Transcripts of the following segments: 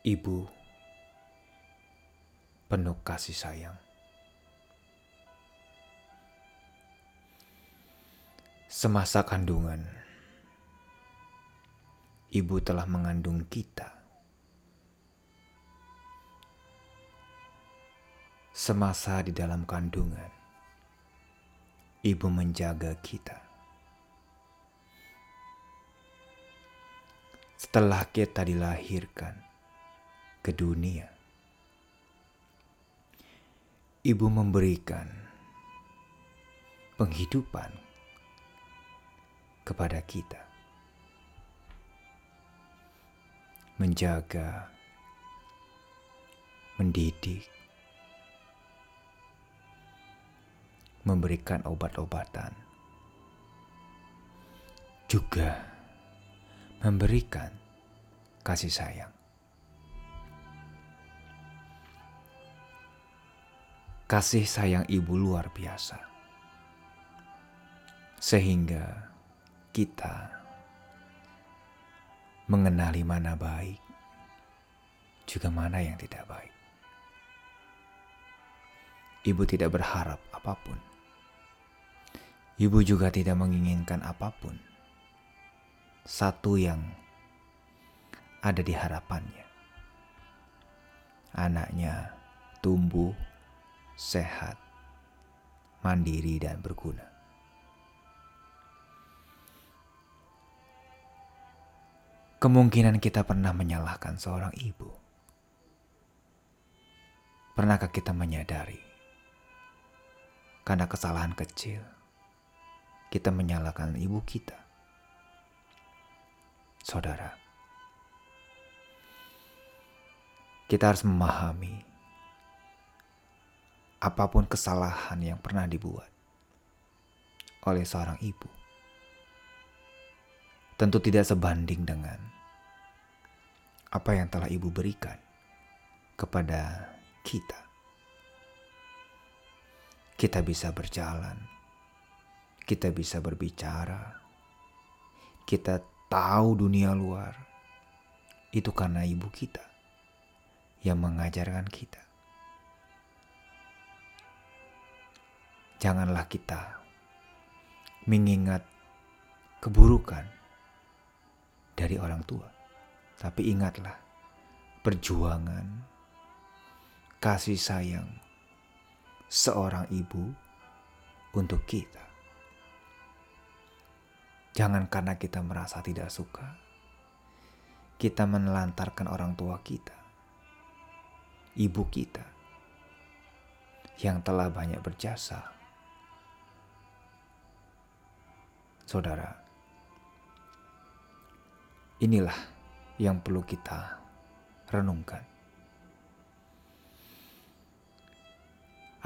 Ibu penuh kasih sayang. Semasa kandungan, ibu telah mengandung kita. Semasa di dalam kandungan, ibu menjaga kita. Setelah kita dilahirkan ke dunia, ibu memberikan penghidupan kepada kita, menjaga, mendidik, memberikan obat-obatan, juga memberikan kasih sayang. Kasih sayang ibu luar biasa, sehingga kita mengenali mana baik, juga mana yang tidak baik. Ibu tidak berharap apa pun. Ibu juga tidak menginginkan apa pun. Satu yang ada di harapannya. Anaknya tumbuh sehat, mandiri, dan berguna. Kemungkinan kita pernah menyalahkan seorang ibu. Pernahkah kita menyadari karena kesalahan kecil kita menyalahkan ibu kita? Saudara, kita harus memahami apa pun kesalahan yang pernah dibuat oleh seorang ibu tentu tidak sebanding dengan apa yang telah ibu berikan kepada kita. Kita bisa berjalan, kita bisa berbicara, kita tahu dunia luar. Itu karena ibu kita yang mengajarkan kita. Janganlah kita mengingat keburukan dari orang tua. Tapi ingatlah, perjuangan, kasih sayang seorang ibu untuk kita. Jangan karena kita merasa tidak suka, kita menelantarkan orang tua kita, ibu kita, yang telah banyak berjasa. Saudara, inilah yang perlu kita renungkan.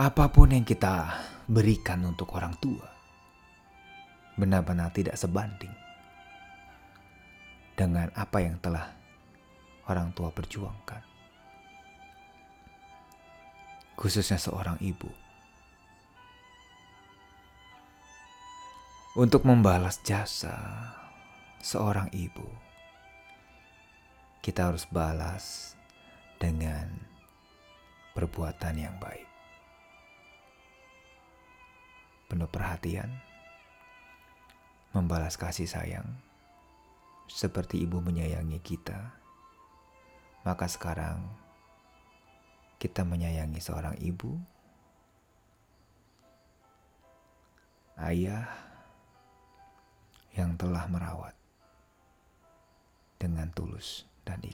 Apa pun yang kita berikan untuk orang tua, benar-benar tidak sebanding dengan apa yang telah orang tua perjuangkan. Khususnya seorang ibu. Untuk membalas jasa seorang ibu, kita harus balas dengan perbuatan yang baik. Penuh perhatian, membalas kasih sayang, seperti ibu menyayangi kita, maka sekarang kita menyayangi seorang ibu, ayah yang telah merawat dengan tulus dan ikhlas.